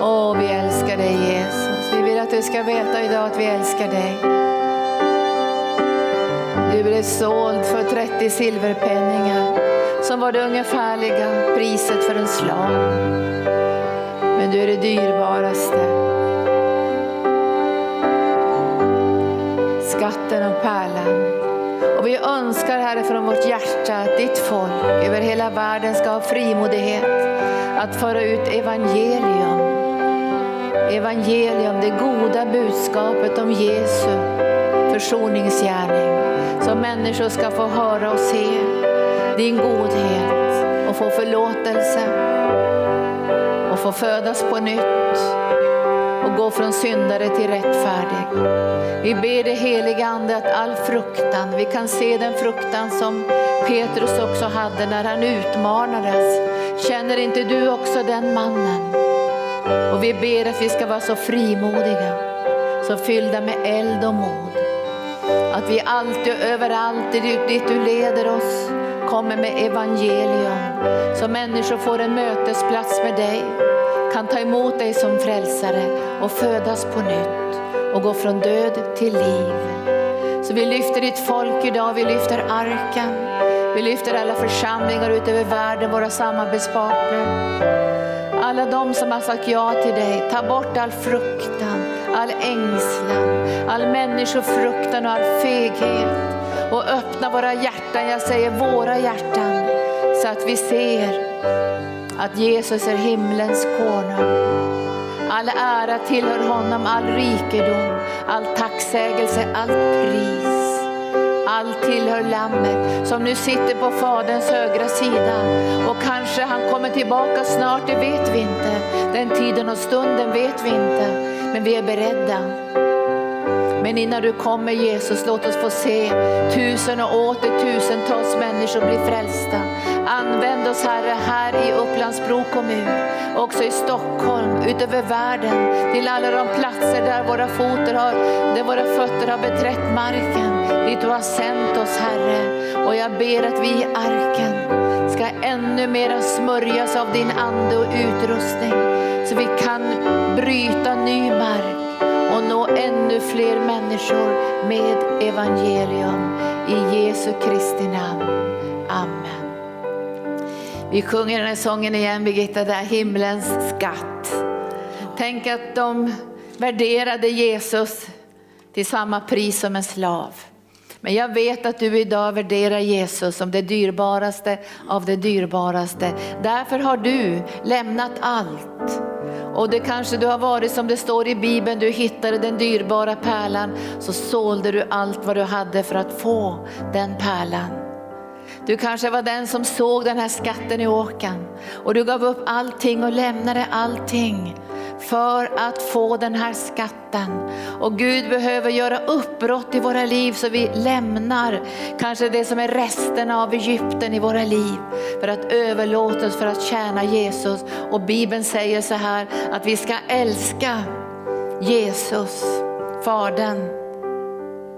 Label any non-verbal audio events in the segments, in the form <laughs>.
Åh, vi älskar dig Jesus. Vi vill att du ska veta idag att vi älskar dig. Du blev såld för 30 silverpenningar som var det ungefärliga priset för en slav. Men du är det dyrbaraste. Skatten och pärlan. Och vi önskar Herre från vårt hjärta att ditt folk över hela världen ska ha frimodighet att föra ut evangelium. Evangelium, det goda budskapet om Jesu försoningsgärning. Så människor ska få höra och se din godhet och få förlåtelse och få födas på nytt och gå från syndare till rättfärdig. Vi ber det heliga Ande att all fruktan, vi kan se den fruktan som Petrus också hade när han utmanades. Känner inte du också den mannen? Och vi ber att vi ska vara så frimodiga, så fyllda med eld och mod. Att vi alltid och överallt dit du leder oss kommer med evangelium. Så människor får en mötesplats med dig, kan ta emot dig som frälsare och födas på nytt och gå från död till liv. Så vi lyfter ditt folk idag, vi lyfter arken. Vi lyfter alla församlingar ut över världen, våra samarbetspartner. Alla de som har sagt ja till dig, ta bort all fruktan, all ängslan, all människofruktan och all feghet och öppna våra hjärtan, jag säger våra hjärtan, så att vi ser att Jesus är himlens konung. All ära tillhör honom, all rikedom, all tacksägelse, allt pris. Allt tillhör Lammet som nu sitter på Faderns högra sida. Och kanske han kommer tillbaka snart, det vet vi inte. Den tiden och stunden vet vi inte, men vi är beredda. Men innan du kommer Jesus, låt oss få se tusen och åter tusentals människor bli frälsta. Använd oss Herre här i Upplands-Bro kommun, också i Stockholm, utöver världen, till alla de platser där våra, fötter har, där våra fötter har beträtt marken, dit du har sänt oss Herre. Och jag ber att vi i arken ska ännu mera smörjas av din ande och utrustning, så vi kan bryta ny mark och nå ännu fler människor med evangelium. I Jesu Kristi namn. Amen. Vi sjunger den här sången igen Birgitta, det är himlens skatt. Tänk att de värderade Jesus till samma pris som en slav. Men jag vet att du idag värderar Jesus som det dyrbaraste av det dyrbaraste. Därför har du lämnat allt och det kanske du har varit som det står i Bibeln, du hittade den dyrbara pärlan, så sålde du allt vad du hade för att få den pärlan. Du kanske var den som såg den här skatten i åkan och du gav upp allting och lämnade allting för att få den här skatten. Och Gud behöver göra uppbrott i våra liv så vi lämnar kanske det som är resterna av Egypten i våra liv för att överlåta oss för att tjäna Jesus. Och Bibeln säger så här att vi ska älska Jesus, Fadern,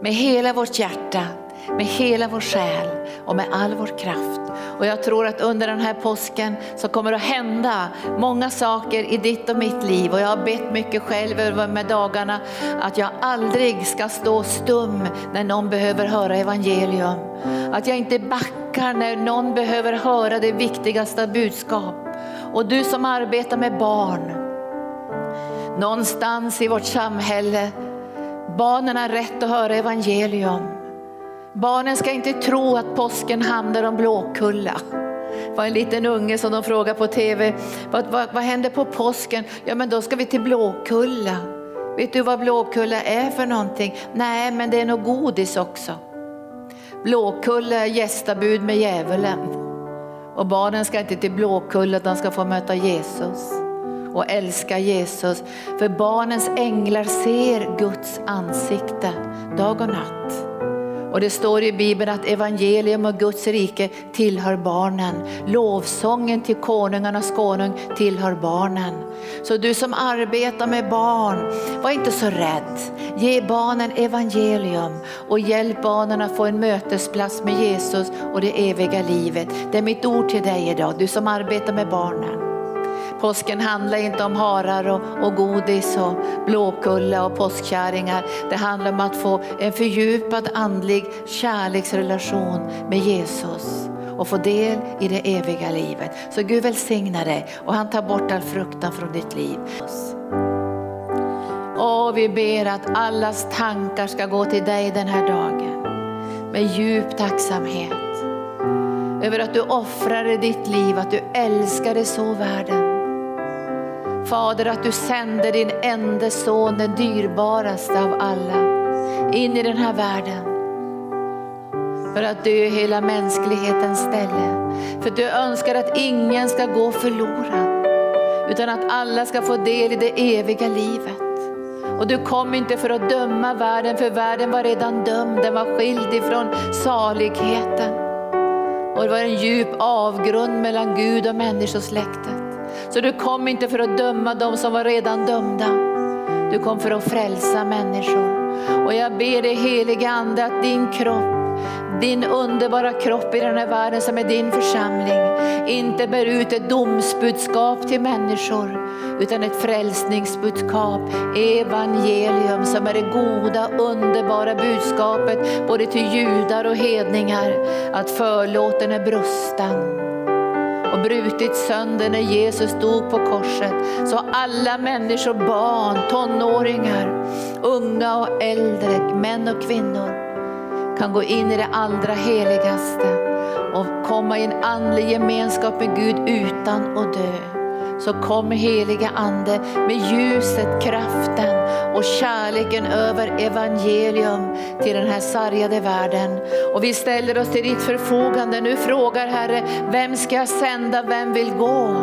med hela vårt hjärta, med hela vår själ och med all vår kraft. Och jag tror att under den här påsken så kommer det att hända många saker i ditt och mitt liv. Och jag har bett mycket själv över de här dagarna att jag aldrig ska stå stum när någon behöver höra evangelium. Att jag inte backar när någon behöver höra det viktigaste budskap. Och du som arbetar med barn, någonstans i vårt samhälle, barnen har rätt att höra evangelium. Barnen ska inte tro att påsken handlar om Blåkulla. Det var en liten unge som de frågade på tv, vad, vad, vad händer på påsken? Ja men då ska vi till Blåkulla. Vet du vad Blåkulla är för någonting? Nej men det är nog godis också. Blåkulla är gästabud med djävulen. Och barnen ska inte till Blåkulla, de ska få möta Jesus och älska Jesus. För barnens änglar ser Guds ansikte dag och natt. Och det står i Bibeln att evangelium och Guds rike tillhör barnen. Lovsången till konungarnas konung tillhör barnen. Så du som arbetar med barn, var inte så rädd. Ge barnen evangelium och hjälp barnen att få en mötesplats med Jesus och det eviga livet. Det är mitt ord till dig idag, du som arbetar med barnen. Påsken handlar inte om harar och, och godis och blåkulla och påskkärringar. Det handlar om att få en fördjupad andlig kärleksrelation med Jesus och få del i det eviga livet. Så Gud välsignar dig och han tar bort all fruktan från ditt liv. Och vi ber att allas tankar ska gå till dig den här dagen med djup tacksamhet över att du offrade ditt liv, att du älskade så världen. Fader, att du sände din enda son, den dyrbaraste av alla, in i den här världen. För att dö hela mänsklighetens ställe. För du önskar att ingen ska gå förlorad, utan att alla ska få del i det eviga livet. Och du kom inte för att döma världen, för världen var redan dömd, den var skild ifrån saligheten. Och det var en djup avgrund mellan Gud och människosläktet. Så du kom inte för att döma de som var redan dömda. Du kom för att frälsa människor. Och jag ber dig helige Ande att din kropp din underbara kropp i den här världen som är din församling inte bär ut ett domsbudskap till människor utan ett frälsningsbudskap, evangelium som är det goda underbara budskapet både till judar och hedningar att förlåten är brustan och brutit sönder när Jesus dog på korset. Så alla människor, barn, tonåringar, unga och äldre, män och kvinnor kan gå in i det allra heligaste och komma i en andlig gemenskap med Gud utan att dö. Så kom heliga Ande med ljuset, kraften och kärleken över evangelium till den här sargade världen. Och vi ställer oss till ditt förfogande. Nu frågar Herre, vem ska jag sända, vem vill gå?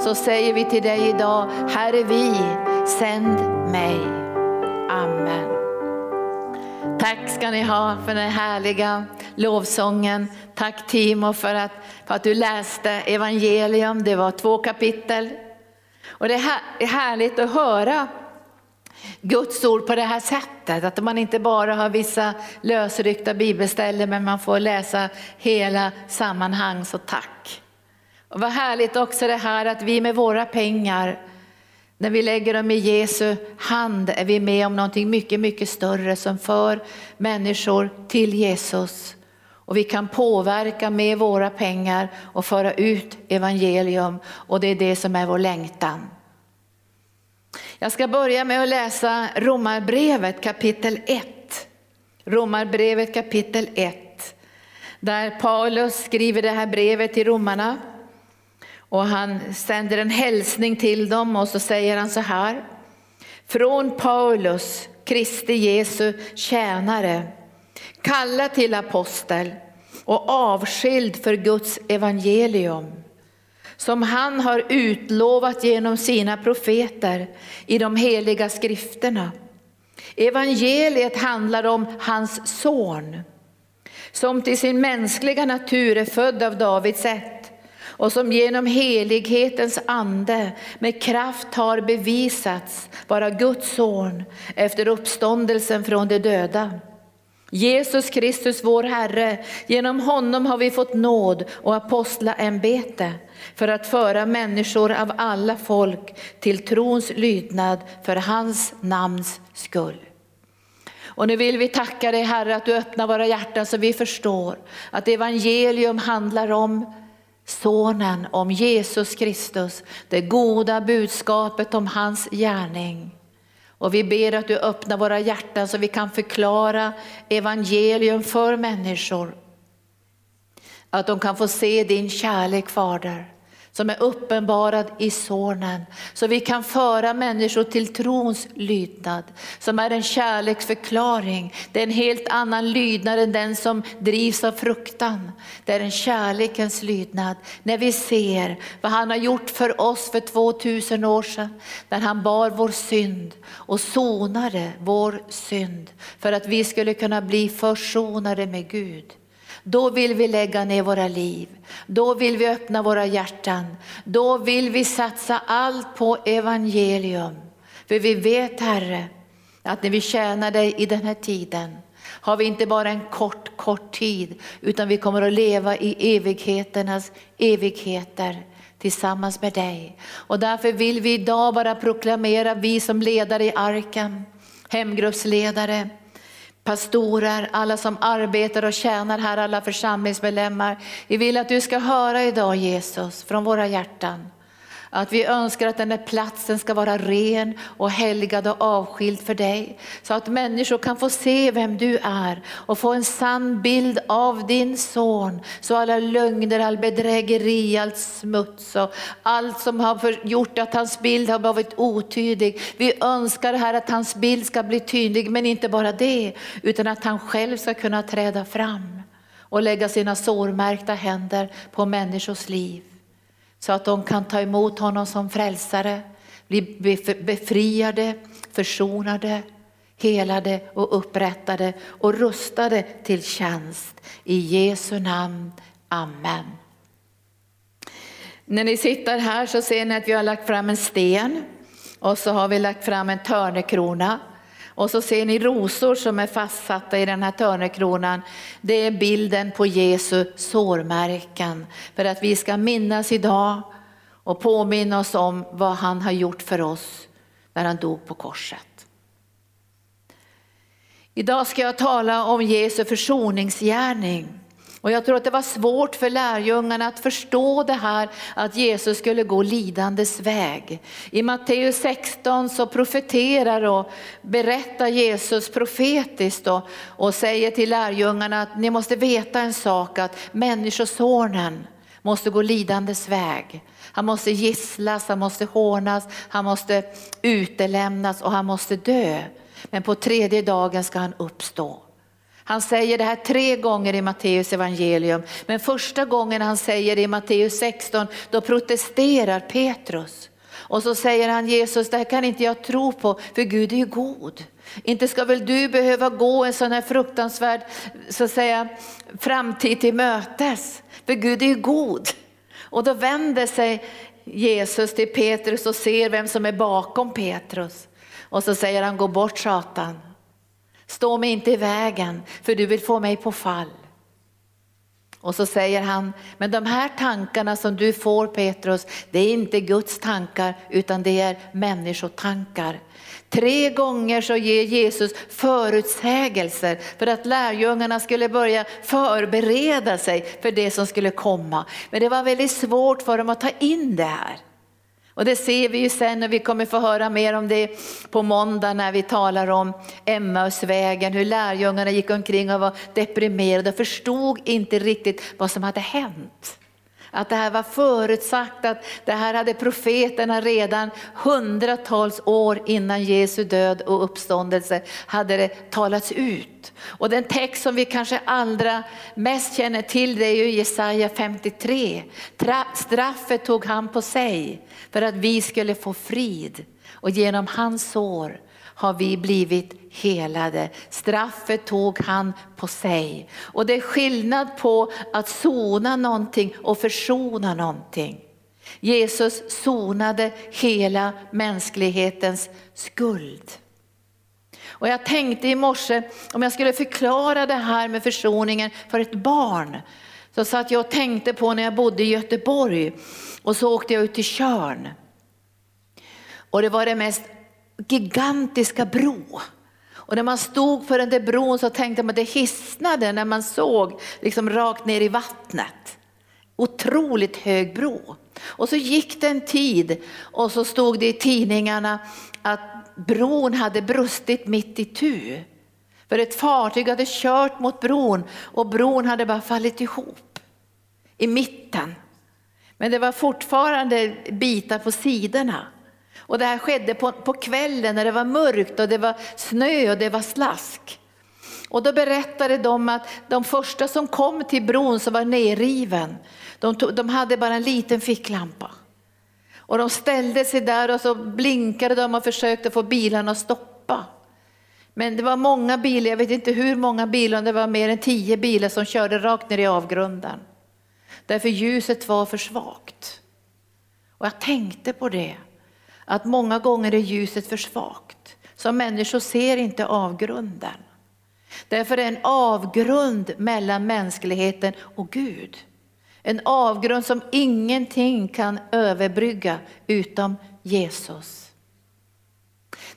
Så säger vi till dig idag, här är vi, sänd mig. Amen. Tack ska ni ha för den härliga lovsången. Tack Timo för att, för att du läste evangelium. Det var två kapitel. Och det är härligt att höra Guds ord på det här sättet. Att man inte bara har vissa lösryckta bibelställen men man får läsa hela sammanhang. Så tack. Och vad härligt också det här att vi med våra pengar när vi lägger dem i Jesu hand är vi med om någonting mycket, mycket större som för människor till Jesus. Och vi kan påverka med våra pengar och föra ut evangelium och det är det som är vår längtan. Jag ska börja med att läsa Romarbrevet kapitel 1. Romarbrevet kapitel 1. Där Paulus skriver det här brevet till romarna. Och han sänder en hälsning till dem och så säger han så här. Från Paulus, Kristi Jesu tjänare, Kallad till apostel och avskild för Guds evangelium som han har utlovat genom sina profeter i de heliga skrifterna. Evangeliet handlar om hans son som till sin mänskliga natur är född av Davids ett och som genom helighetens ande med kraft har bevisats vara Guds son efter uppståndelsen från de döda. Jesus Kristus vår Herre, genom honom har vi fått nåd och apostlaämbete för att föra människor av alla folk till trons lydnad för hans namns skull. Och nu vill vi tacka dig Herre att du öppnar våra hjärtan så vi förstår att evangelium handlar om Sonen, om Jesus Kristus, det goda budskapet om hans gärning. Och vi ber att du öppnar våra hjärtan så vi kan förklara evangelium för människor. Att de kan få se din kärlek Fader som är uppenbarad i Sonen. Så vi kan föra människor till trons lydnad som är en kärleksförklaring. Det är en helt annan lydnad än den som drivs av fruktan. Det är en kärlekens lydnad när vi ser vad han har gjort för oss för 2000 år sedan. När han bar vår synd och sonade vår synd för att vi skulle kunna bli försonade med Gud. Då vill vi lägga ner våra liv. Då vill vi öppna våra hjärtan. Då vill vi satsa allt på evangelium. För vi vet Herre, att när vi tjänar dig i den här tiden har vi inte bara en kort, kort tid utan vi kommer att leva i evigheternas evigheter tillsammans med dig. Och därför vill vi idag bara proklamera, vi som ledare i arken, hemgruppsledare, pastorer, alla som arbetar och tjänar här, alla församlingsmedlemmar. Vi vill att du ska höra idag Jesus från våra hjärtan. Att vi önskar att den här platsen ska vara ren och helgad och avskild för dig. Så att människor kan få se vem du är och få en sann bild av din son. Så alla lögner, all bedrägeri, allt smuts och allt som har gjort att hans bild har blivit otydlig. Vi önskar här att hans bild ska bli tydlig, men inte bara det, utan att han själv ska kunna träda fram och lägga sina sårmärkta händer på människors liv så att de kan ta emot honom som frälsare, bli befriade, försonade, helade och upprättade och rustade till tjänst. I Jesu namn. Amen. När ni sitter här så ser ni att vi har lagt fram en sten och så har vi lagt fram en törnekrona och så ser ni rosor som är fastsatta i den här törnekronan. Det är bilden på Jesu sårmärken. För att vi ska minnas idag och påminna oss om vad han har gjort för oss när han dog på korset. Idag ska jag tala om Jesu försoningsgärning. Och jag tror att det var svårt för lärjungarna att förstå det här att Jesus skulle gå lidandes väg. I Matteus 16 så profeterar och berättar Jesus profetiskt och, och säger till lärjungarna att ni måste veta en sak att människosonen måste gå lidandes väg. Han måste gisslas, han måste hånas, han måste utelämnas och han måste dö. Men på tredje dagen ska han uppstå. Han säger det här tre gånger i Matteus evangelium. Men första gången han säger det i Matteus 16, då protesterar Petrus. Och så säger han Jesus, det här kan inte jag tro på, för Gud är ju god. Inte ska väl du behöva gå en sån här fruktansvärd så att säga, framtid till mötes, för Gud är ju god. Och då vänder sig Jesus till Petrus och ser vem som är bakom Petrus. Och så säger han, gå bort Satan. Stå mig inte i vägen, för du vill få mig på fall. Och så säger han, men de här tankarna som du får Petrus, det är inte Guds tankar utan det är människotankar. Tre gånger så ger Jesus förutsägelser för att lärjungarna skulle börja förbereda sig för det som skulle komma. Men det var väldigt svårt för dem att ta in det här. Och det ser vi ju sen och vi kommer få höra mer om det på måndag när vi talar om Emmausvägen, hur lärjungarna gick omkring och var deprimerade och förstod inte riktigt vad som hade hänt. Att det här var förutsagt, att det här hade profeterna redan hundratals år innan Jesu död och uppståndelse hade det talats ut. Och den text som vi kanske allra mest känner till det är ju Jesaja 53. Straffet tog han på sig för att vi skulle få frid och genom hans sår har vi blivit helade. Straffet tog han på sig. Och det är skillnad på att sona någonting och försona någonting. Jesus sonade hela mänsklighetens skuld. Och jag tänkte i morse om jag skulle förklara det här med försoningen för ett barn. Så satt jag och tänkte på när jag bodde i Göteborg och så åkte jag ut till Körn. Och det var det mest gigantiska bro. Och när man stod för den där bron så tänkte man att det hisnade när man såg liksom rakt ner i vattnet. Otroligt hög bro. Och så gick det en tid och så stod det i tidningarna att bron hade brustit mitt i tu. För ett fartyg hade kört mot bron och bron hade bara fallit ihop i mitten. Men det var fortfarande bitar på sidorna. Och det här skedde på, på kvällen när det var mörkt och det var snö och det var slask. Och då berättade de att de första som kom till bron som var nerriven, de, tog, de hade bara en liten ficklampa. Och de ställde sig där och så blinkade de och försökte få bilarna att stoppa. Men det var många bilar, jag vet inte hur många bilar, det var mer än tio bilar som körde rakt ner i avgrunden. Därför ljuset var för svagt. Och jag tänkte på det att många gånger är ljuset för svagt. Så människor ser inte avgrunden. Därför är det en avgrund mellan mänskligheten och Gud. En avgrund som ingenting kan överbrygga utom Jesus.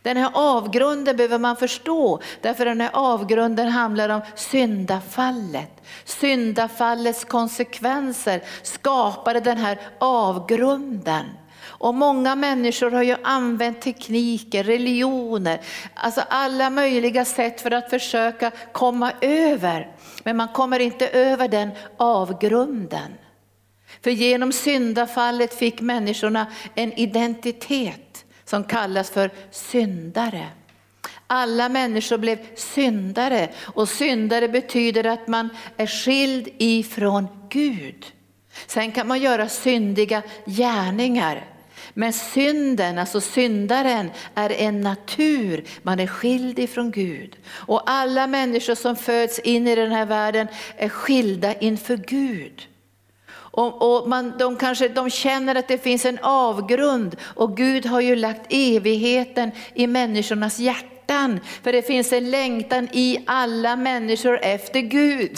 Den här avgrunden behöver man förstå, därför den här avgrunden handlar om syndafallet. Syndafallets konsekvenser skapade den här avgrunden. Och många människor har ju använt tekniker, religioner, alltså alla möjliga sätt för att försöka komma över. Men man kommer inte över den avgrunden. För genom syndafallet fick människorna en identitet som kallas för syndare. Alla människor blev syndare och syndare betyder att man är skild ifrån Gud. Sen kan man göra syndiga gärningar. Men synden, alltså syndaren, är en natur. Man är skild ifrån Gud. Och alla människor som föds in i den här världen är skilda inför Gud. Och, och man, de, kanske, de känner att det finns en avgrund och Gud har ju lagt evigheten i människornas hjärtan. För det finns en längtan i alla människor efter Gud.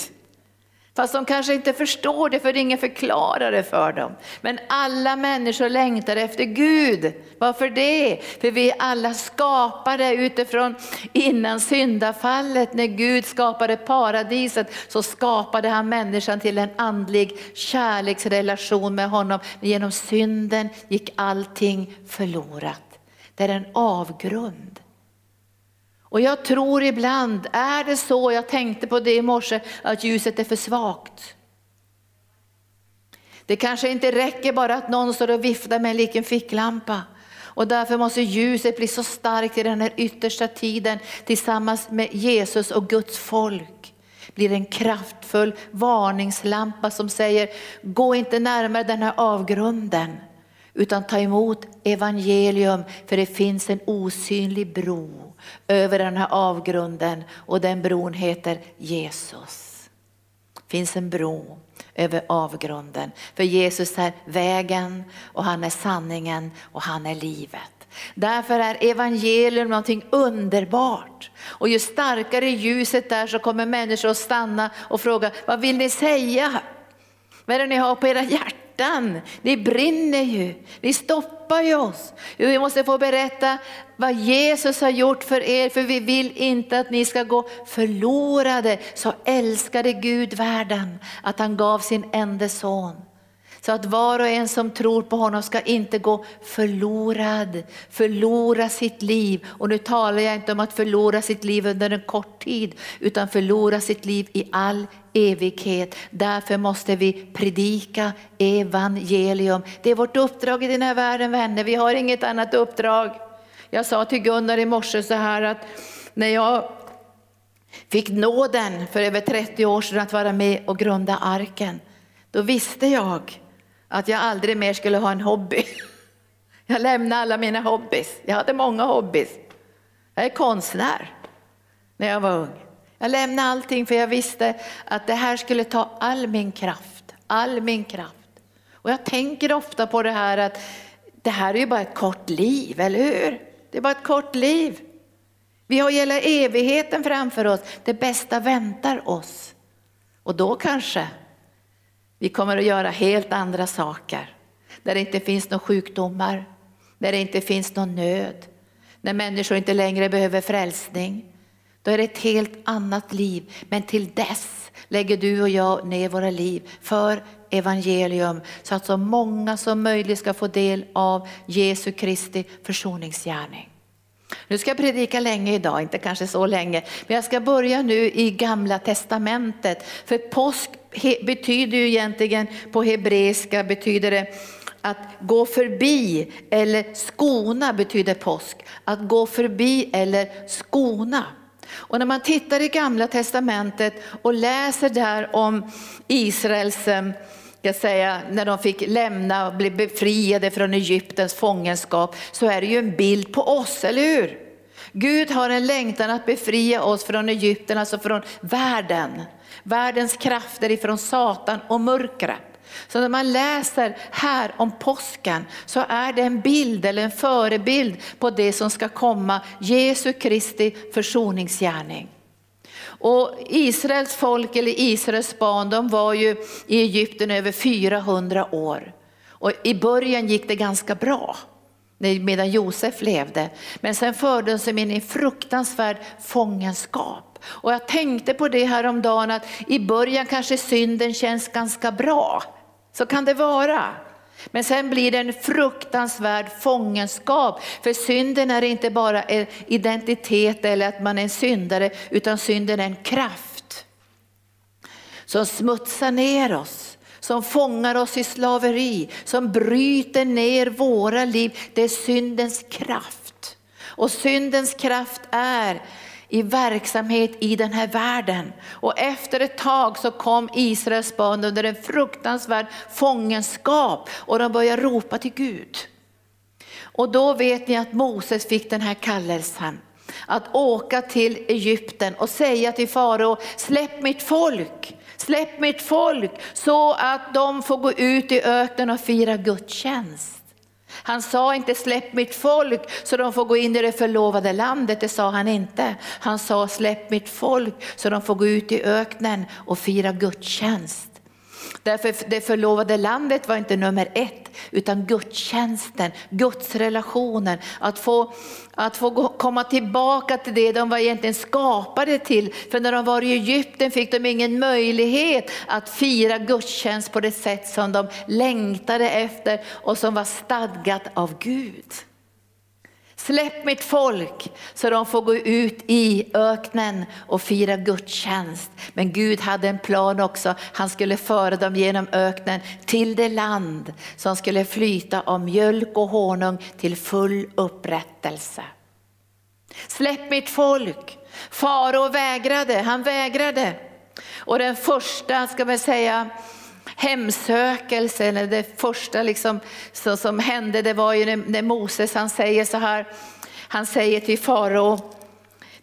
Fast de kanske inte förstår det för det är ingen förklarare för dem. Men alla människor längtar efter Gud. Varför det? För vi är alla skapade utifrån innan syndafallet. När Gud skapade paradiset så skapade han människan till en andlig kärleksrelation med honom. Men genom synden gick allting förlorat. Det är en avgrund. Och jag tror ibland, är det så, jag tänkte på det i morse, att ljuset är för svagt. Det kanske inte räcker bara att någon står och viftar med en liten ficklampa. Och därför måste ljuset bli så starkt i den här yttersta tiden tillsammans med Jesus och Guds folk. Blir en kraftfull varningslampa som säger, gå inte närmare den här avgrunden utan ta emot evangelium för det finns en osynlig bro över den här avgrunden och den bron heter Jesus. Det finns en bro över avgrunden. För Jesus är vägen och han är sanningen och han är livet. Därför är evangelium någonting underbart. Och ju starkare ljuset är så kommer människor att stanna och fråga, vad vill ni säga? Vad är det ni har på era hjärtan? Hjärtan. Det brinner ju. Ni stoppar ju oss. Vi måste få berätta vad Jesus har gjort för er, för vi vill inte att ni ska gå förlorade. Så älskade Gud världen att han gav sin enda son. Så att var och en som tror på honom ska inte gå förlorad, förlora sitt liv. Och nu talar jag inte om att förlora sitt liv under en kort tid, utan förlora sitt liv i all evighet. Därför måste vi predika evangelium. Det är vårt uppdrag i den här världen vänner, vi har inget annat uppdrag. Jag sa till Gunnar i morse så här att när jag fick nåden för över 30 år sedan att vara med och grunda arken, då visste jag att jag aldrig mer skulle ha en hobby. <laughs> Jag lämnade alla mina hobbys. Jag hade många hobbys. Jag är konstnär när jag var ung. Jag lämnade allting för jag visste att det här skulle ta all min kraft, all min kraft. Och jag tänker ofta på det här att det här är ju bara ett kort liv, eller hur? Det är bara ett kort liv. Vi har hela evigheten framför oss. Det bästa väntar oss. Och då kanske vi kommer att göra helt andra saker. Där det inte finns några sjukdomar, där det inte finns någon nöd, när människor inte längre behöver frälsning. Då är det ett helt annat liv. Men till dess lägger du och jag ner våra liv för evangelium så att så många som möjligt ska få del av Jesu Kristi försoningsgärning. Nu ska jag predika länge idag, inte kanske så länge, men jag ska börja nu i gamla testamentet. För påsk betyder ju egentligen på hebreiska betyder det att gå förbi eller skona betyder påsk. Att gå förbi eller skona. Och när man tittar i gamla testamentet och läser där om Israels jag säga, när de fick lämna och bli befriade från Egyptens fångenskap så är det ju en bild på oss, eller hur? Gud har en längtan att befria oss från Egypten, alltså från världen. Världens krafter ifrån Satan och mörkret. Så när man läser här om påsken så är det en bild eller en förebild på det som ska komma, Jesu Kristi försoningsgärning. Och Israels folk eller Israels barn de var ju i Egypten över 400 år. Och I början gick det ganska bra medan Josef levde. Men sen fördes de in i fruktansvärd fångenskap. Och jag tänkte på det här om dagen att i början kanske synden känns ganska bra. Så kan det vara. Men sen blir det en fruktansvärd fångenskap. För synden är inte bara en identitet eller att man är en syndare, utan synden är en kraft. Som smutsar ner oss, som fångar oss i slaveri, som bryter ner våra liv. Det är syndens kraft. Och syndens kraft är i verksamhet i den här världen. Och efter ett tag så kom Israels barn under en fruktansvärd fångenskap och de började ropa till Gud. Och då vet ni att Moses fick den här kallelsen att åka till Egypten och säga till farao, släpp mitt folk, släpp mitt folk så att de får gå ut i öknen och fira gudstjänst. Han sa inte släpp mitt folk så de får gå in i det förlovade landet, det sa han inte. Han sa släpp mitt folk så de får gå ut i öknen och fira gudstjänst. Därför det förlovade landet var inte nummer ett, utan gudstjänsten, gudsrelationen, att få, att få komma tillbaka till det de var egentligen skapade till. För när de var i Egypten fick de ingen möjlighet att fira gudstjänst på det sätt som de längtade efter och som var stadgat av Gud. Släpp mitt folk så de får gå ut i öknen och fira gudstjänst. Men Gud hade en plan också. Han skulle föra dem genom öknen till det land som skulle flyta av mjölk och honung till full upprättelse. Släpp mitt folk. Farao vägrade, han vägrade. Och den första, ska man säga, hemsökelsen, det första liksom, så, som hände det var ju när, när Moses han säger så här, han säger till farao,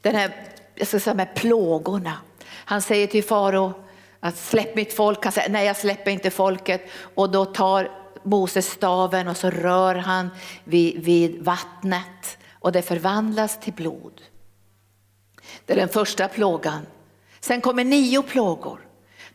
den här, jag ska säga med plågorna, han säger till farao att släpp mitt folk, han säger nej jag släpper inte folket och då tar Moses staven och så rör han vid, vid vattnet och det förvandlas till blod. Det är den första plågan. Sen kommer nio plågor.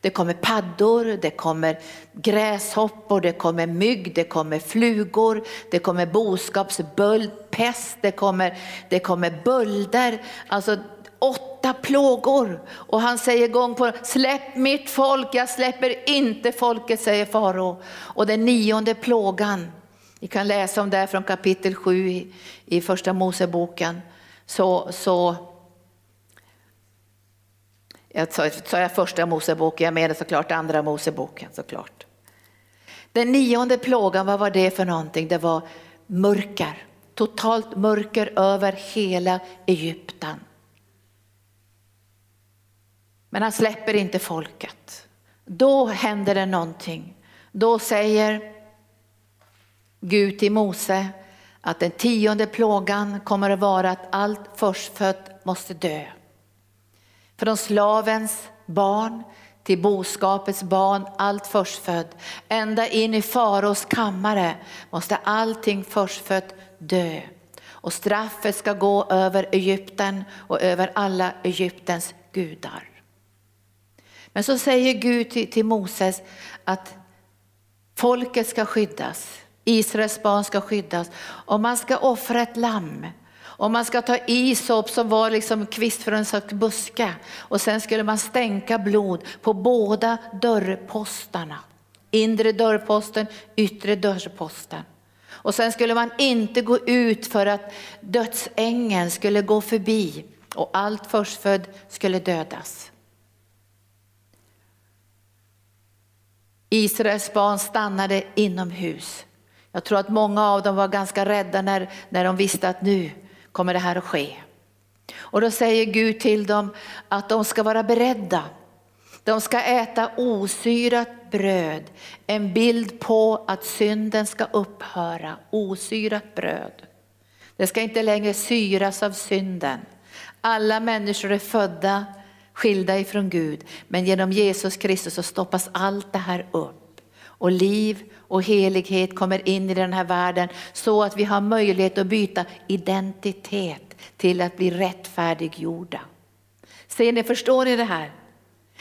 Det kommer paddor, det kommer gräshoppor, det kommer mygg, det kommer flugor, det kommer boskapsböld, pest, det kommer, det kommer bölder. Alltså åtta plågor. Och han säger gång på släpp mitt folk, jag släpper inte folket, säger farao. Och den nionde plågan, ni kan läsa om det från kapitel 7 i, i första Moseboken. Så, så jag sa, sa jag första Moseboken, jag menar såklart andra Moseboken såklart. Den nionde plågan, vad var det för någonting? Det var mörker, totalt mörker över hela Egypten. Men han släpper inte folket. Då händer det någonting. Då säger Gud till Mose att den tionde plågan kommer att vara att allt förstfött måste dö. Från slavens barn till boskapets barn, allt förstfödd. Ända in i faraos kammare måste allting förstfött dö. Och straffet ska gå över Egypten och över alla Egyptens gudar. Men så säger Gud till, till Moses att folket ska skyddas, Israels barn ska skyddas och man ska offra ett lamm och man ska ta isop som var liksom kvist från en slags buske och sen skulle man stänka blod på båda dörrpostarna. Inre dörrposten, yttre dörrposten. Och sen skulle man inte gå ut för att dödsängeln skulle gå förbi och allt förstfödd skulle dödas. Israels barn stannade inomhus. Jag tror att många av dem var ganska rädda när, när de visste att nu kommer det här att ske. Och då säger Gud till dem att de ska vara beredda. De ska äta osyrat bröd, en bild på att synden ska upphöra. Osyrat bröd. Det ska inte längre syras av synden. Alla människor är födda skilda ifrån Gud, men genom Jesus Kristus så stoppas allt det här upp. Och liv och helighet kommer in i den här världen så att vi har möjlighet att byta identitet till att bli rättfärdiggjorda. Ser ni, förstår ni det här?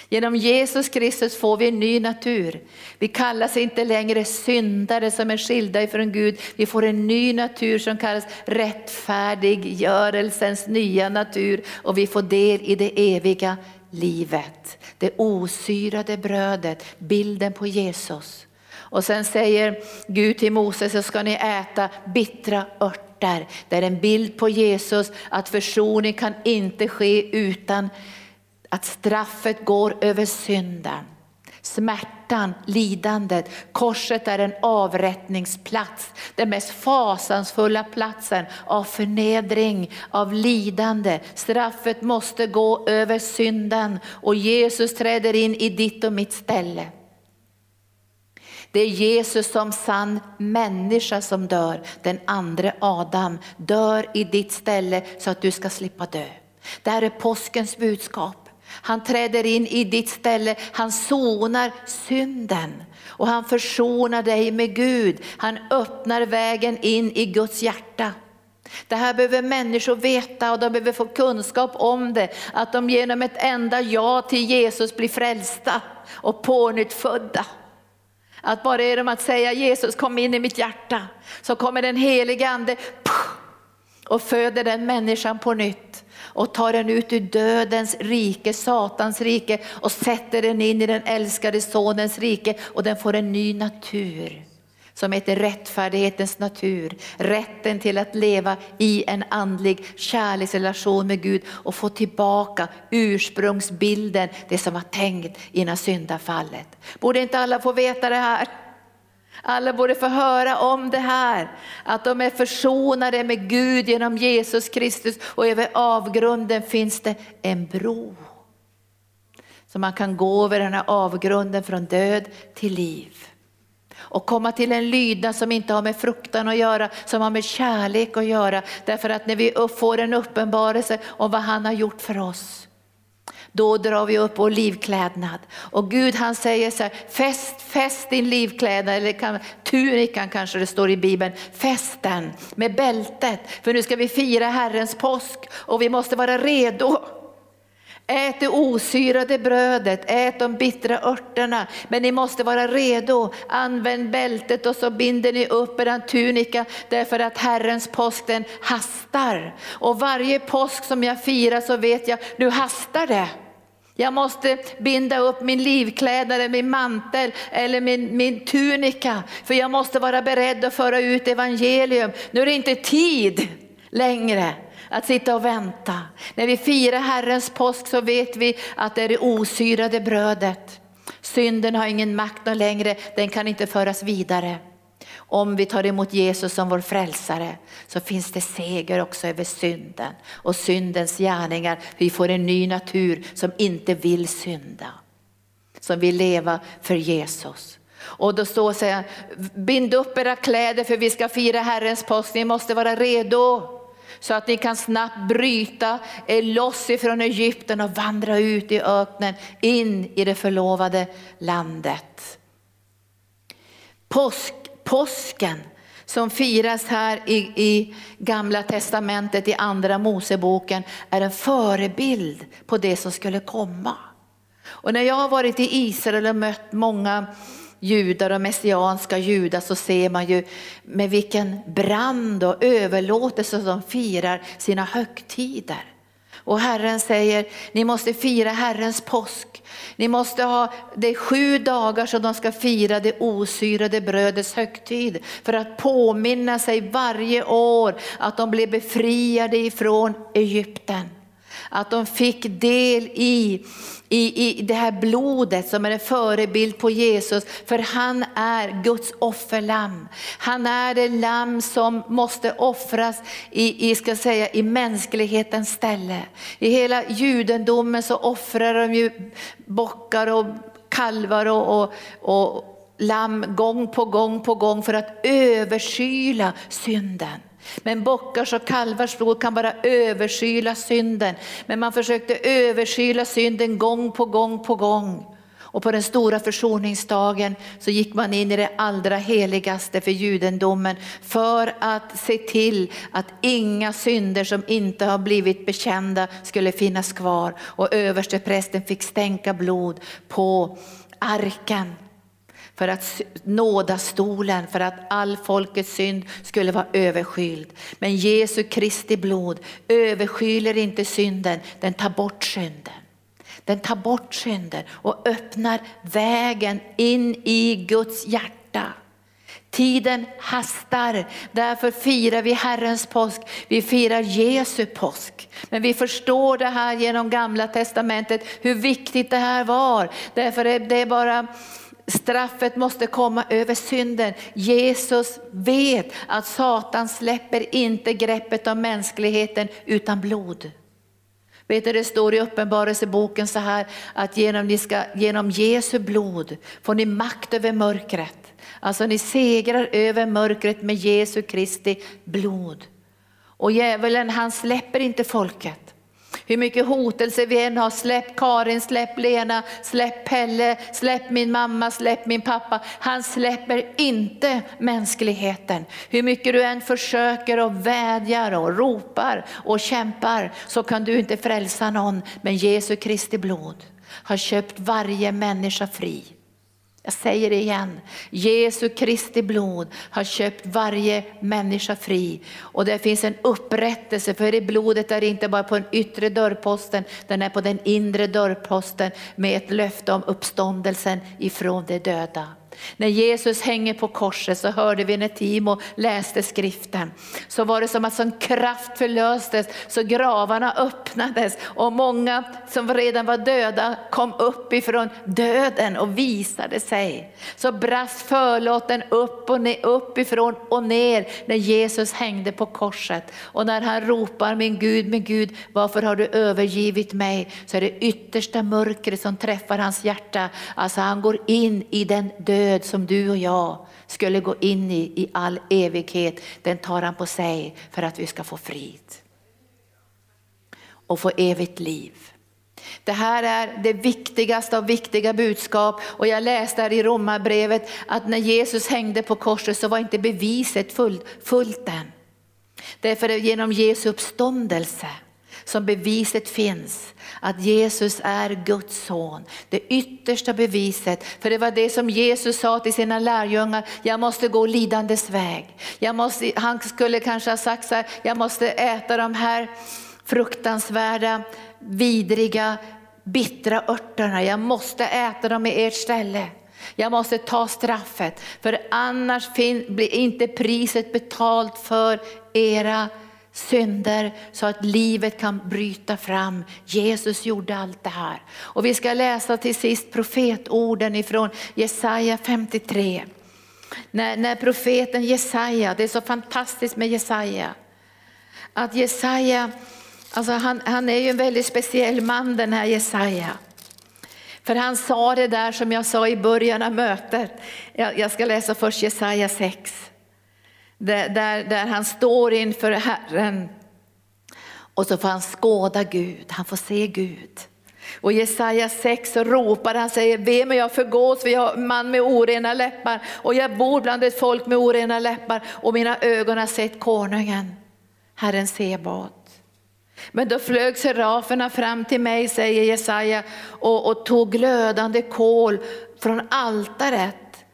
Genom Jesus Kristus får vi en ny natur. Vi kallas inte längre syndare som är skilda ifrån Gud. Vi får en ny natur som kallas rättfärdiggörelsens nya natur och vi får del i det eviga livet. Det osyrade brödet, bilden på Jesus. Och sen säger Gud till Moses, så ska ni äta bittra örter. Det är en bild på Jesus, att försoning kan inte ske utan att straffet går över synden. Smärtan, lidandet, korset är en avrättningsplats. Den mest fasansfulla platsen av förnedring, av lidande. Straffet måste gå över synden och Jesus träder in i ditt och mitt ställe. Det är Jesus som sann människa som dör. Den andra Adam dör i ditt ställe så att du ska slippa dö. Det här är påskens budskap. Han träder in i ditt ställe, han sonar synden och han försonar dig med Gud. Han öppnar vägen in i Guds hjärta. Det här behöver människor veta och de behöver få kunskap om det. Att de genom ett enda ja till Jesus blir frälsta och pånyttfödda. Att bara genom att säga Jesus kom in i mitt hjärta så kommer den helige ande och föder den människan på nytt. Och tar den ut ur dödens rike, Satans rike och sätter den in i den älskade sonens rike. Och den får en ny natur som heter rättfärdighetens natur. Rätten till att leva i en andlig kärleksrelation med Gud och få tillbaka ursprungsbilden, det som var tänkt innan syndafallet. Borde inte alla få veta det här? Alla borde få höra om det här, att de är försonade med Gud genom Jesus Kristus och över avgrunden finns det en bro. Så man kan gå över den här avgrunden från död till liv. Och komma till en lydnad som inte har med fruktan att göra, som har med kärlek att göra. Därför att när vi får en uppenbarelse om vad han har gjort för oss, då drar vi upp vår livklädnad. Och Gud han säger så här, fäst, fäst din livklädnad, eller kan, tunikan kanske det står i Bibeln, fäst den med bältet. För nu ska vi fira Herrens påsk och vi måste vara redo. Ät det osyrade brödet, ät de bittra örterna, men ni måste vara redo. Använd bältet och så binder ni upp er tunika därför att Herrens påsk den hastar. Och varje påsk som jag firar så vet jag, nu hastar det. Jag måste binda upp min livklädnad, min mantel eller min, min tunika. För jag måste vara beredd att föra ut evangelium. Nu är det inte tid längre att sitta och vänta. När vi firar Herrens påsk så vet vi att det är det osyrade brödet. Synden har ingen makt längre, den kan inte föras vidare. Om vi tar emot Jesus som vår frälsare så finns det seger också över synden och syndens gärningar. Vi får en ny natur som inte vill synda, som vill leva för Jesus. Och då står det bind upp era kläder för vi ska fira Herrens påsk, ni måste vara redo så att ni kan snabbt bryta er loss ifrån Egypten och vandra ut i öknen in i det förlovade landet. Påsk påsken som firas här i, i gamla testamentet i andra Moseboken är en förebild på det som skulle komma. Och när jag har varit i Israel och mött många judar och messianska judar så ser man ju med vilken brand och överlåtelse de firar sina högtider. Och Herren säger, ni måste fira Herrens påsk. Ni måste ha, det är sju dagar som de ska fira det osyrade brödets högtid. För att påminna sig varje år att de blev befriade ifrån Egypten. Att de fick del i, i, i det här blodet som är en förebild på Jesus. För han är Guds offerlamm. Han är det lamm som måste offras i, i, ska säga, i mänsklighetens ställe. I hela judendomen så offrar de ju bockar och kalvar och, och, och lamm gång på gång på gång för att överskyla synden. Men bockars och kalvars blod kan bara överskyla synden. Men man försökte överskyla synden gång på gång på gång. Och på den stora försoningsdagen så gick man in i det allra heligaste för judendomen för att se till att inga synder som inte har blivit bekända skulle finnas kvar. Och översteprästen fick stänka blod på arken för att nåda stolen, för att all folkets synd skulle vara överskyld. Men Jesu Kristi blod överskyler inte synden, den tar bort synden. Den tar bort synden och öppnar vägen in i Guds hjärta. Tiden hastar, därför firar vi Herrens påsk. Vi firar Jesu påsk. Men vi förstår det här genom gamla testamentet, hur viktigt det här var. Därför är det bara Straffet måste komma över synden. Jesus vet att Satan släpper inte greppet om mänskligheten utan blod. Vet du, det står i Uppenbarelseboken så här att genom, ni ska, genom Jesu blod får ni makt över mörkret. Alltså ni segrar över mörkret med Jesu Kristi blod. Och djävulen han släpper inte folket. Hur mycket hotelse vi än har, släpp Karin, släpp Lena, släpp Pelle, släpp min mamma, släpp min pappa. Han släpper inte mänskligheten. Hur mycket du än försöker och vädjar och ropar och kämpar så kan du inte frälsa någon. Men Jesu Kristi blod har köpt varje människa fri. Jag säger det igen, Jesu Kristi blod har köpt varje människa fri. Och det finns en upprättelse, för det blodet är inte bara på den yttre dörrposten, den är på den inre dörrposten med ett löfte om uppståndelsen ifrån de döda. När Jesus hänger på korset så hörde vi när Timo läste skriften, så var det som att sån kraft förlöstes så gravarna öppnades och många som redan var döda kom upp ifrån döden och visade sig. Så brast förlåten upp och ner, uppifrån och ner när Jesus hängde på korset. Och när han ropar min Gud, min Gud, varför har du övergivit mig? Så är det yttersta mörkret som träffar hans hjärta. Alltså han går in i den döden död som du och jag skulle gå in i i all evighet, den tar han på sig för att vi ska få frid. Och få evigt liv. Det här är det viktigaste av viktiga budskap och jag läste här i Romarbrevet att när Jesus hängde på korset så var inte beviset fullt, fullt än. Därför genom Jesu uppståndelse som beviset finns att Jesus är Guds son. Det yttersta beviset, för det var det som Jesus sa till sina lärjungar, jag måste gå lidandes väg. Jag måste, han skulle kanske ha sagt så här, jag måste äta de här fruktansvärda, vidriga, bittra örterna, jag måste äta dem i ert ställe. Jag måste ta straffet, för annars blir inte priset betalt för era synder så att livet kan bryta fram. Jesus gjorde allt det här. Och vi ska läsa till sist profetorden ifrån Jesaja 53. När, när profeten Jesaja, det är så fantastiskt med Jesaja, att Jesaja, alltså han, han är ju en väldigt speciell man den här Jesaja. För han sa det där som jag sa i början av mötet. Jag, jag ska läsa först Jesaja 6 där, där, där han står inför Herren och så får han skåda Gud, han får se Gud. Och Jesaja 6 så ropar han, säger, ve mig jag förgås, för jag är man med orena läppar och jag bor bland ett folk med orena läppar och mina ögon har sett konungen, Herren Sebaot. Men då flög seraferna fram till mig, säger Jesaja, och, och tog glödande kol från altaret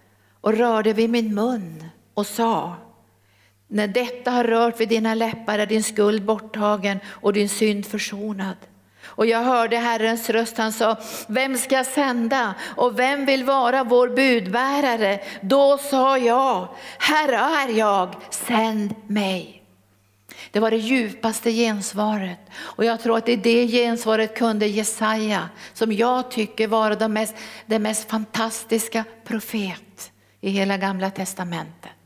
och rörde vid min mun och sa, när detta har rört vid dina läppar är din skuld borttagen och din synd försonad. Och jag hörde Herrens röst, han sa, vem ska jag sända och vem vill vara vår budbärare? Då sa jag, här är jag, sänd mig. Det var det djupaste gensvaret och jag tror att i det gensvaret kunde Jesaja, som jag tycker var den mest, den mest fantastiska profet i hela gamla testamentet.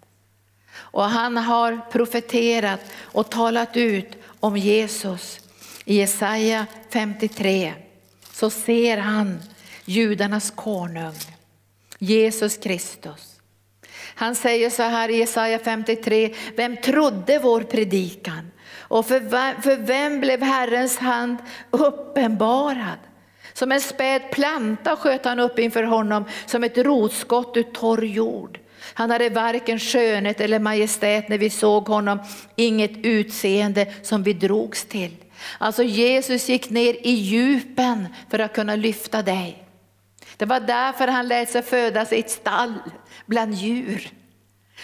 Och han har profeterat och talat ut om Jesus. I Jesaja 53 så ser han judarnas konung, Jesus Kristus. Han säger så här i Jesaja 53, vem trodde vår predikan? Och för, för vem blev Herrens hand uppenbarad? Som en späd planta sköt han upp inför honom som ett rotskott ur torr jord. Han hade varken skönhet eller majestät när vi såg honom, inget utseende som vi drogs till. Alltså Jesus gick ner i djupen för att kunna lyfta dig. Det var därför han lät sig födas i ett stall bland djur.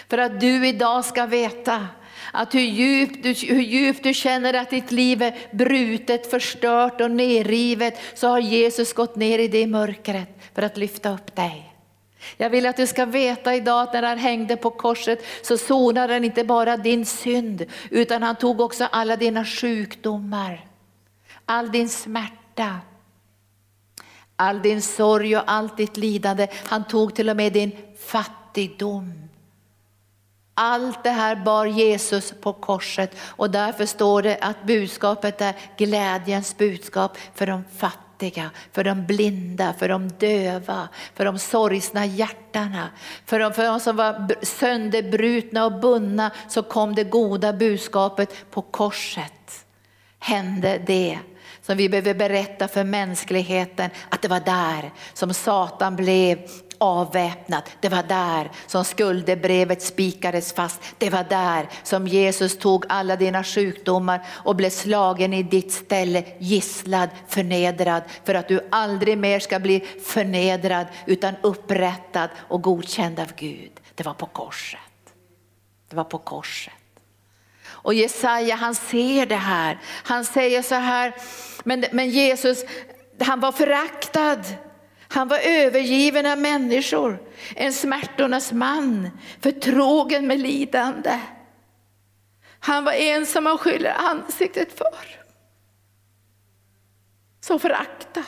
För att du idag ska veta att hur djupt, du, hur djupt du känner att ditt liv är brutet, förstört och nerrivet så har Jesus gått ner i det mörkret för att lyfta upp dig. Jag vill att du ska veta idag att när han hängde på korset så sonade han inte bara din synd utan han tog också alla dina sjukdomar, all din smärta, all din sorg och allt ditt lidande. Han tog till och med din fattigdom. Allt det här bar Jesus på korset och därför står det att budskapet är glädjens budskap för de fattiga, för de blinda, för de döva, för de sorgsna hjärtana. För de, för de som var sönderbrutna och bundna så kom det goda budskapet på korset. Hände det som vi behöver berätta för mänskligheten att det var där som Satan blev avväpnat. Det var där som skuldebrevet spikades fast. Det var där som Jesus tog alla dina sjukdomar och blev slagen i ditt ställe, gisslad, förnedrad för att du aldrig mer ska bli förnedrad utan upprättad och godkänd av Gud. Det var på korset. Det var på korset. Och Jesaja han ser det här. Han säger så här, men, men Jesus han var föraktad han var övergiven av människor, en smärtornas man, förtrogen med lidande. Han var en som man skyller ansiktet för. Så föraktad.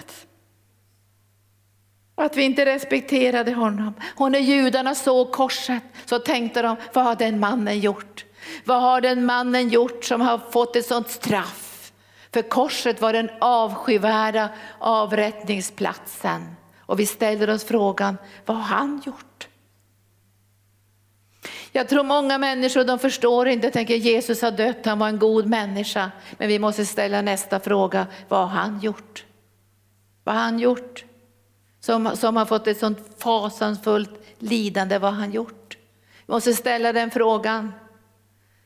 Att vi inte respekterade honom. Och när judarna såg korset så tänkte de, vad har den mannen gjort? Vad har den mannen gjort som har fått ett sånt straff? För korset var den avskyvärda avrättningsplatsen. Och vi ställer oss frågan, vad har han gjort? Jag tror många människor de förstår inte, tänker Jesus har dött, han var en god människa. Men vi måste ställa nästa fråga, vad har han gjort? Vad har han gjort? Som, som har fått ett sånt fasansfullt lidande, vad har han gjort? Vi måste ställa den frågan.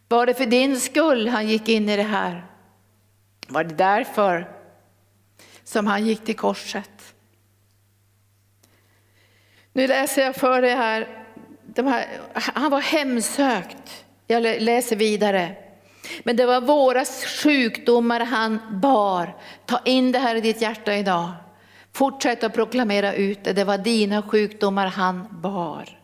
Var det för din skull han gick in i det här? Var det därför som han gick till korset? Nu läser jag för dig här, de här, han var hemsökt. Jag läser vidare. Men det var våra sjukdomar han bar. Ta in det här i ditt hjärta idag. Fortsätt att proklamera ut det. Det var dina sjukdomar han bar.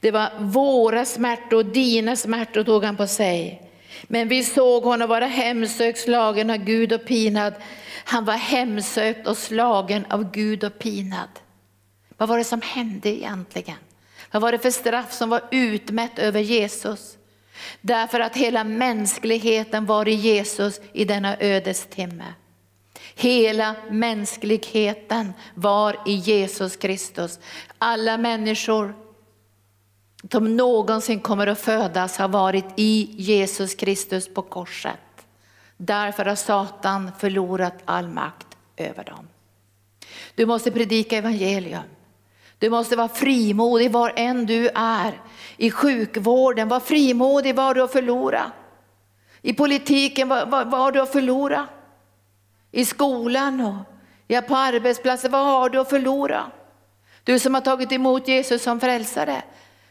Det var våra smärtor, dina smärtor tog han på sig. Men vi såg honom vara hemsökt, slagen av Gud och pinad. Han var hemsökt och slagen av Gud och pinad. Vad var det som hände egentligen? Vad var det för straff som var utmätt över Jesus? Därför att hela mänskligheten var i Jesus i denna ödestimme. Hela mänskligheten var i Jesus Kristus. Alla människor som någonsin kommer att födas har varit i Jesus Kristus på korset. Därför har Satan förlorat all makt över dem. Du måste predika evangelium. Du måste vara frimodig var än du är. I sjukvården, var frimodig vad du har förlorat. I politiken, vad, vad, vad har du att förlora? I skolan och ja, på arbetsplatsen, vad har du att förlora? Du som har tagit emot Jesus som frälsare.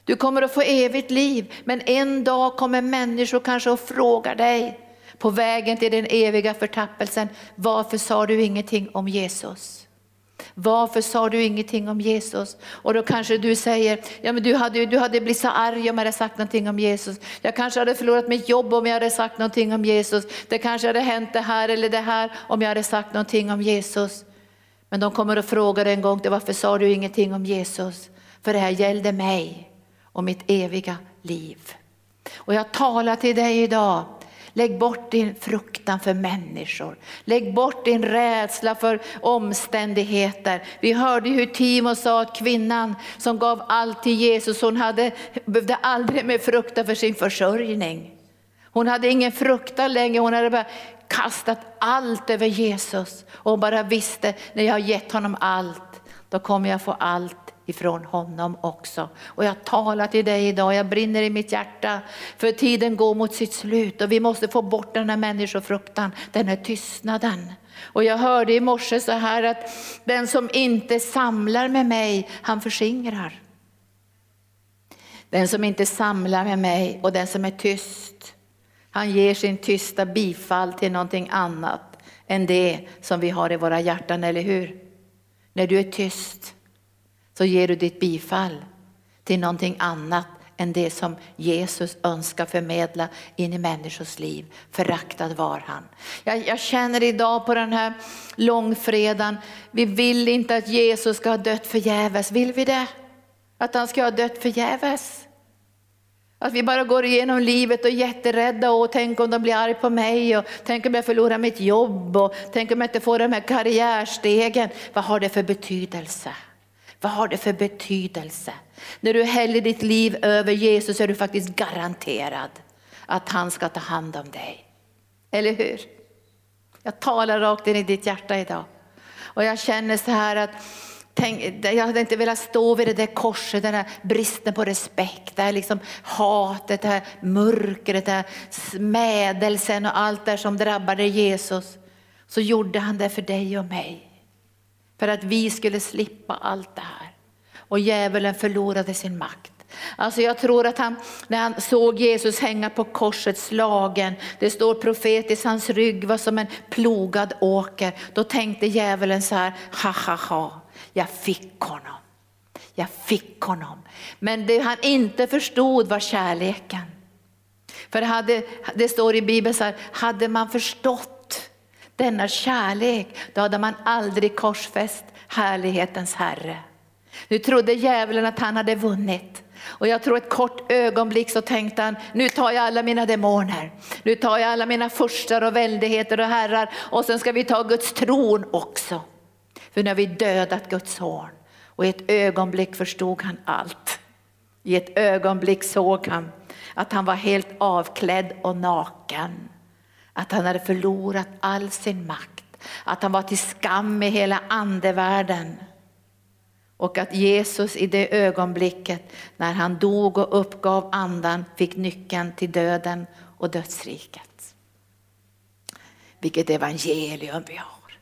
Du kommer att få evigt liv, men en dag kommer människor kanske att fråga dig på vägen till den eviga förtappelsen, varför sa du ingenting om Jesus? Varför sa du ingenting om Jesus? Och då kanske du säger, ja men du hade, du hade blivit så arg om jag hade sagt någonting om Jesus. Jag kanske hade förlorat mitt jobb om jag hade sagt någonting om Jesus. Det kanske hade hänt det här eller det här om jag hade sagt någonting om Jesus. Men de kommer att fråga dig en gång, varför sa du ingenting om Jesus? För det här gällde mig och mitt eviga liv. Och jag talar till dig idag, Lägg bort din fruktan för människor. Lägg bort din rädsla för omständigheter. Vi hörde hur Timo sa att kvinnan som gav allt till Jesus, hon hade, behövde aldrig mer frukta för sin försörjning. Hon hade ingen fruktan längre, hon hade bara kastat allt över Jesus. Och hon bara visste, när jag har gett honom allt, då kommer jag få allt ifrån honom också. Och jag talar till dig idag, jag brinner i mitt hjärta, för tiden går mot sitt slut och vi måste få bort den här människofruktan, den här tystnaden. Och jag hörde i morse så här att den som inte samlar med mig, han förskingrar. Den som inte samlar med mig och den som är tyst, han ger sin tysta bifall till någonting annat än det som vi har i våra hjärtan, eller hur? När du är tyst så ger du ditt bifall till någonting annat än det som Jesus önskar förmedla in i människors liv. Föraktad var han. Jag, jag, känner idag på den här långfredagen, vi vill inte att Jesus ska ha dött förgäves. Vill vi det? Att han ska ha dött förgäves? Att vi bara går igenom livet och är jätterädda och tänk om de blir arg på mig och tänk om jag förlorar mitt jobb och tänk om jag inte får de här karriärstegen. Vad har det för betydelse? Vad har det för betydelse? När du häller ditt liv över Jesus är du faktiskt garanterad att han ska ta hand om dig. Eller hur? Jag talar rakt in i ditt hjärta idag. Och jag känner så här att Tänk, jag hade inte velat stå vid det där korset, den här bristen på respekt, det här liksom hatet, det här mörkret, det här smädelsen och allt det som drabbade Jesus. Så gjorde han det för dig och mig. För att vi skulle slippa allt det här. Och djävulen förlorade sin makt. Alltså jag tror att han, när han såg Jesus hänga på korset slagen, det står profetiskt, hans rygg var som en plogad åker. Då tänkte djävulen så här, ha ha ha, jag fick honom. Jag fick honom. Men det han inte förstod var kärleken. För hade, det står i Bibeln så här, hade man förstått denna kärlek, då hade man aldrig korsfäst härlighetens Herre. Nu trodde djävulen att han hade vunnit. Och jag tror ett kort ögonblick så tänkte han, nu tar jag alla mina demoner, nu tar jag alla mina furstar och väldigheter och herrar och sen ska vi ta Guds tron också. För nu har vi dödat Guds son. Och i ett ögonblick förstod han allt. I ett ögonblick såg han att han var helt avklädd och naken. Att han hade förlorat all sin makt. Att han var till skam i hela andevärlden. Och att Jesus i det ögonblicket när han dog och uppgav andan fick nyckeln till döden och dödsriket. Vilket evangelium vi har.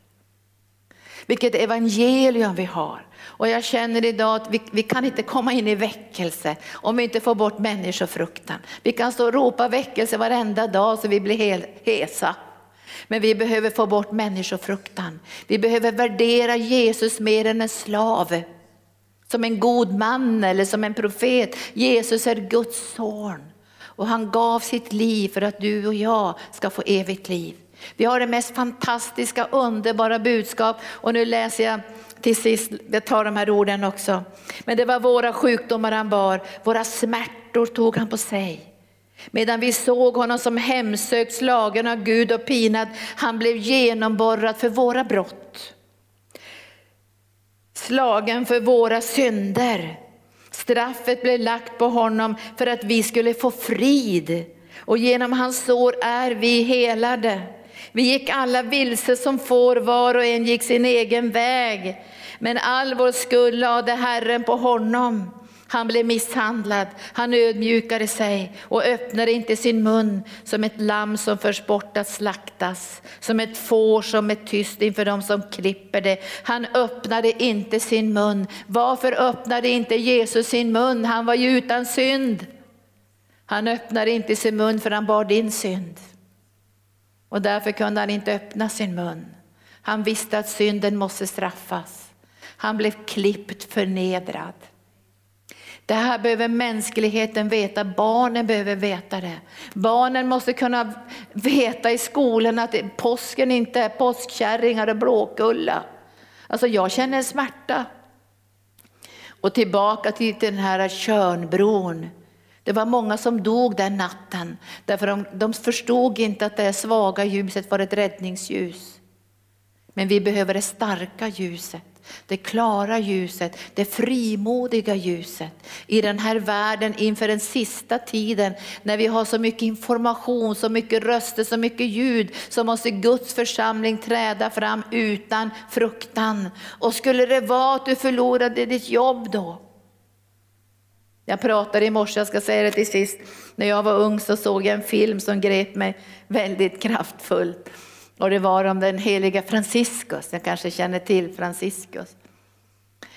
Vilket evangelium vi har. Och jag känner idag att vi, vi, kan inte komma in i väckelse om vi inte får bort människofruktan. Vi kan stå och ropa väckelse varenda dag så vi blir hel, hesa. Men vi behöver få bort människofruktan. Vi behöver värdera Jesus mer än en slav. Som en god man eller som en profet. Jesus är Guds son. Och han gav sitt liv för att du och jag ska få evigt liv. Vi har det mest fantastiska, underbara budskap och nu läser jag till sist, jag tar de här orden också. Men det var våra sjukdomar han bar, våra smärtor tog han på sig. Medan vi såg honom som hemsökt, slagen av Gud och pinad, han blev genomborrad för våra brott. Slagen för våra synder. Straffet blev lagt på honom för att vi skulle få frid och genom hans sår är vi helade. Vi gick alla vilse som får, var och en gick sin egen väg. Men all vår skuld lade Herren på honom. Han blev misshandlad, han ödmjukade sig och öppnade inte sin mun som ett lamm som förs bort att slaktas, som ett får som är tyst inför dem som klipper det. Han öppnade inte sin mun. Varför öppnade inte Jesus sin mun? Han var ju utan synd. Han öppnade inte sin mun för han bar din synd. Och därför kunde han inte öppna sin mun. Han visste att synden måste straffas. Han blev klippt förnedrad. Det här behöver mänskligheten veta, barnen behöver veta det. Barnen måste kunna veta i skolan att påsken inte är påskkärringar och blåkulla. Alltså jag känner smärta. Och tillbaka till den här Körnbron. Det var många som dog den natten därför de, de förstod inte att det svaga ljuset var ett räddningsljus. Men vi behöver det starka ljuset. det klara ljuset, det frimodiga ljuset i den här världen inför den sista tiden när vi har så mycket information, så mycket röster, så mycket ljud så måste Guds församling träda fram utan fruktan. Och skulle det vara att du förlorade ditt jobb då? Jag pratade i morse, jag ska säga det till sist, när jag var ung så såg jag en film som grep mig väldigt kraftfullt. Och det var om den heliga Franciscus, jag kanske känner till Franciscus.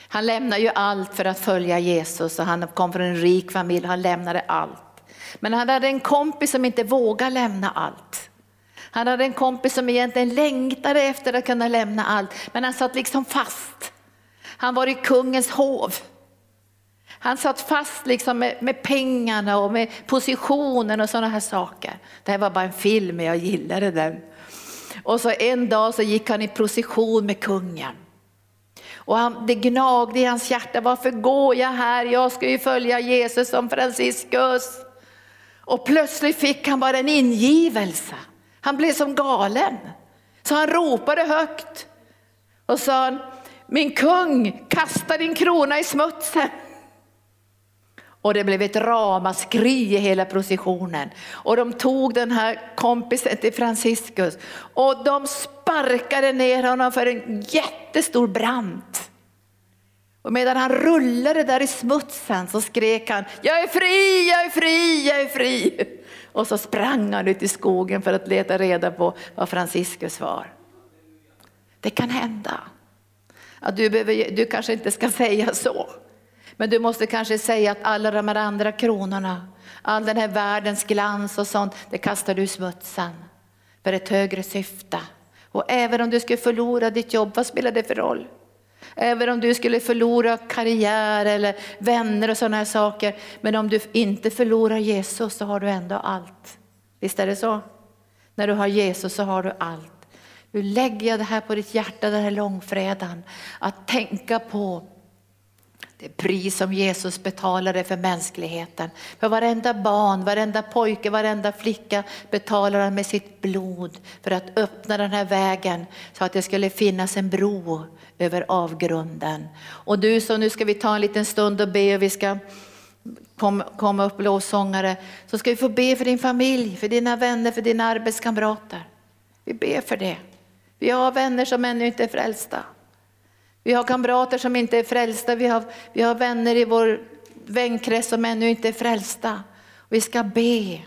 Han lämnade ju allt för att följa Jesus och han kom från en rik familj, han lämnade allt. Men han hade en kompis som inte vågade lämna allt. Han hade en kompis som egentligen längtade efter att kunna lämna allt, men han satt liksom fast. Han var i kungens hov. Han satt fast liksom med, med, pengarna och med positionen och sådana här saker. Det här var bara en film, men jag gillade den. Och så en dag så gick han i procession med kungen. Och han, det gnagde i hans hjärta, varför går jag här? Jag ska ju följa Jesus som Franciscus. Och plötsligt fick han bara en ingivelse. Han blev som galen. Så han ropade högt och sa, min kung, kasta din krona i smutsen. Och det blev ett ramaskri i hela processionen. Och de tog den här kompisen till Franciscus och de sparkade ner honom för en jättestor brant. Och medan han rullade där i smutsen så skrek han, jag är fri, jag är fri, jag är fri. Och så sprang han ut i skogen för att leta reda på vad Franciscus var. Det kan hända. Att du, behöver, du kanske inte ska säga så. Men du måste kanske säga att alla de här andra kronorna, all den här världens glans och sånt, det kastar du i smutsen för ett högre syfte. Och även om du skulle förlora ditt jobb, vad spelar det för roll? Även om du skulle förlora karriär eller vänner och sådana här saker. Men om du inte förlorar Jesus så har du ändå allt. Visst är det så? När du har Jesus så har du allt. Nu lägger jag det här på ditt hjärta den här långfredagen. Att tänka på det pris som Jesus betalade för mänskligheten. För varenda barn, varenda pojke, varenda flicka betalar han med sitt blod för att öppna den här vägen så att det skulle finnas en bro över avgrunden. Och du, så nu ska vi ta en liten stund och be och vi ska komma upp lovsångare. Så ska vi få be för din familj, för dina vänner, för dina arbetskamrater. Vi ber för det. Vi har vänner som ännu inte är frälsta. Vi har kamrater som inte är frälsta, vi har, vi har vänner i vår vänkrets som ännu inte är frälsta. Vi ska be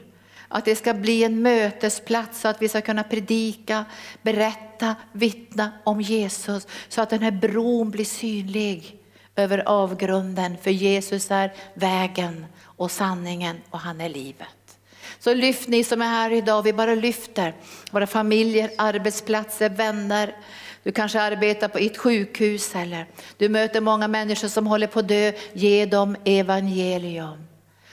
att det ska bli en mötesplats så att vi ska kunna predika, berätta, vittna om Jesus så att den här bron blir synlig över avgrunden. För Jesus är vägen och sanningen och han är livet. Så lyft ni som är här idag, vi bara lyfter våra familjer, arbetsplatser, vänner, du kanske arbetar på ett sjukhus eller du möter många människor som håller på att dö. Ge dem evangelium.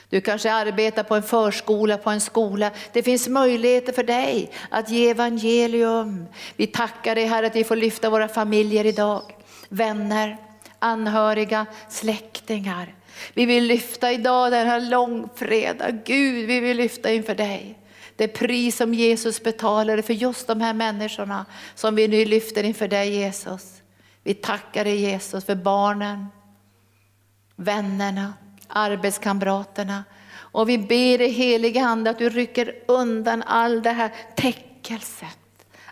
Du kanske arbetar på en förskola, på en skola. Det finns möjligheter för dig att ge evangelium. Vi tackar dig Herre att vi får lyfta våra familjer idag. Vänner, anhöriga, släktingar. Vi vill lyfta idag den här långfredag. Gud, vi vill lyfta inför dig. Det pris som Jesus betalade för just de här människorna som vi nu lyfter inför dig Jesus. Vi tackar dig Jesus för barnen, vännerna, arbetskamraterna. Och vi ber dig helige Ande att du rycker undan all det här täckelset,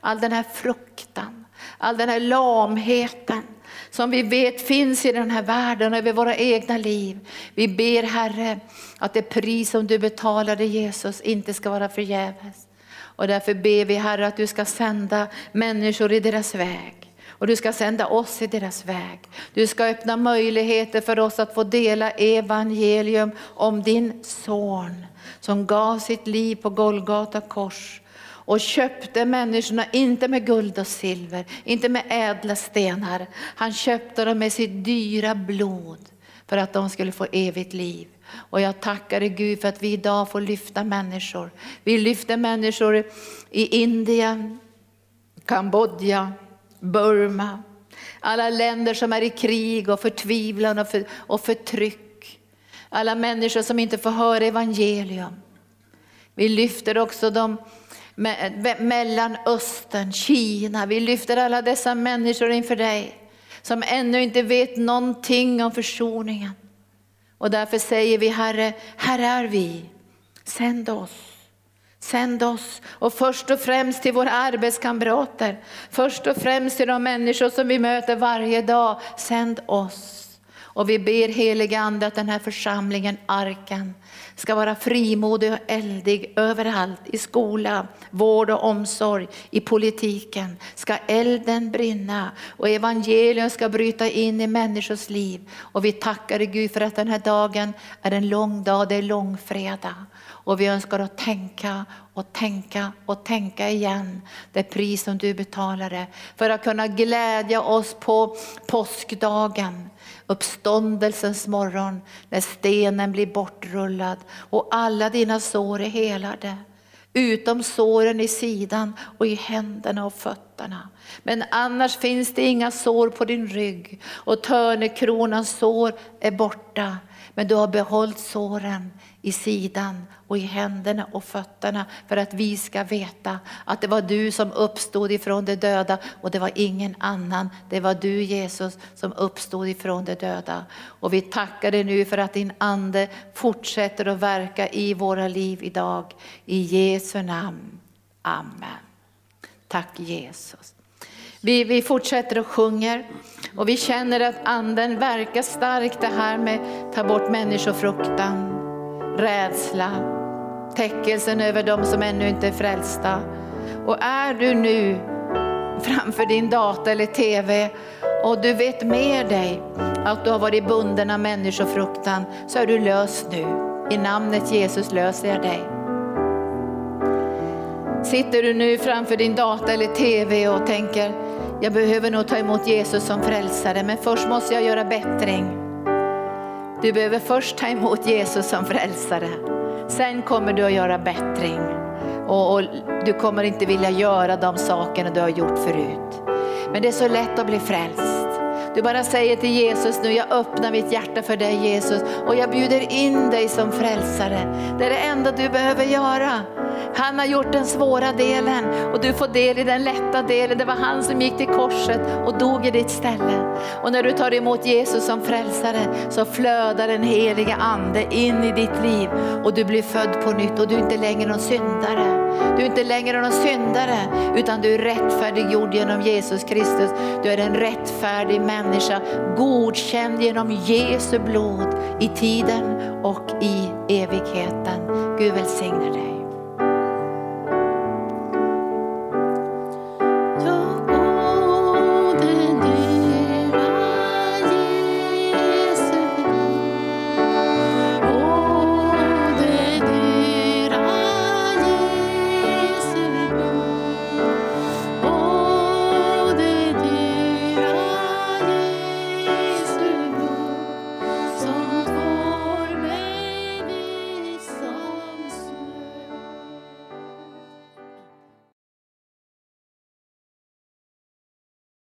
all den här fruktan, all den här lamheten som vi vet finns i den här världen och över våra egna liv. Vi ber Herre att det pris som du betalade Jesus inte ska vara förgäves. Och därför ber vi Herre att du ska sända människor i deras väg. Och du ska sända oss i deras väg. Du ska öppna möjligheter för oss att få dela evangelium om din son som gav sitt liv på Golgata kors och köpte människorna, inte med guld och silver, inte med ädla stenar. Han köpte dem med sitt dyra blod för att de skulle få evigt liv. Och jag tackar dig Gud för att vi idag får lyfta människor. Vi lyfter människor i Indien, Kambodja, Burma, alla länder som är i krig och förtvivlan och, för, och förtryck. Alla människor som inte får höra evangelium. Vi lyfter också de Mellanöstern, Kina. Vi lyfter alla dessa människor inför dig som ännu inte vet någonting om försoningen. Och därför säger vi Herre, här är vi, sänd oss. Sänd oss och först och främst till våra arbetskamrater, först och främst till de människor som vi möter varje dag. Sänd oss. Och vi ber heliga Ande att den här församlingen, arken, ska vara frimodig och eldig överallt, i skola, vård och omsorg, i politiken. Ska elden brinna och evangelium ska bryta in i människors liv. Och vi tackar dig Gud för att den här dagen är en lång dag, det är långfredag. Och vi önskar att tänka och tänka och tänka igen det pris som du betalade för att kunna glädja oss på påskdagen uppståndelsens morgon när stenen blir bortrullad och alla dina sår är helade. Utom såren i sidan och i händerna och fötterna. Men annars finns det inga sår på din rygg och törnekronans sår är borta. Men du har behållit såren i sidan och i händerna och fötterna för att vi ska veta att det var du som uppstod ifrån de döda och det var ingen annan. Det var du Jesus som uppstod ifrån de döda. Och vi tackar dig nu för att din ande fortsätter att verka i våra liv idag. I Jesu namn. Amen. Tack Jesus. Vi, vi fortsätter och sjunger och vi känner att anden verkar starkt det här med att ta bort människofruktan, rädsla, täckelsen över dem som ännu inte är frälsta. Och är du nu framför din dator eller TV och du vet med dig att du har varit bunden av människofruktan så är du löst nu. I namnet Jesus löser jag dig. Sitter du nu framför din data eller TV och tänker, jag behöver nog ta emot Jesus som frälsare, men först måste jag göra bättring. Du behöver först ta emot Jesus som frälsare. Sen kommer du att göra bättring. Och, och, du kommer inte vilja göra de sakerna du har gjort förut. Men det är så lätt att bli frälst. Du bara säger till Jesus nu, jag öppnar mitt hjärta för dig Jesus och jag bjuder in dig som frälsare. Det är det enda du behöver göra. Han har gjort den svåra delen och du får del i den lätta delen. Det var han som gick till korset och dog i ditt ställe. Och när du tar emot Jesus som frälsare så flödar den heliga ande in i ditt liv och du blir född på nytt och du är inte längre någon syndare. Du är inte längre någon syndare utan du är rättfärdiggjord genom Jesus Kristus. Du är en rättfärdig människa, godkänd genom Jesu blod i tiden och i evigheten. Gud välsigne dig.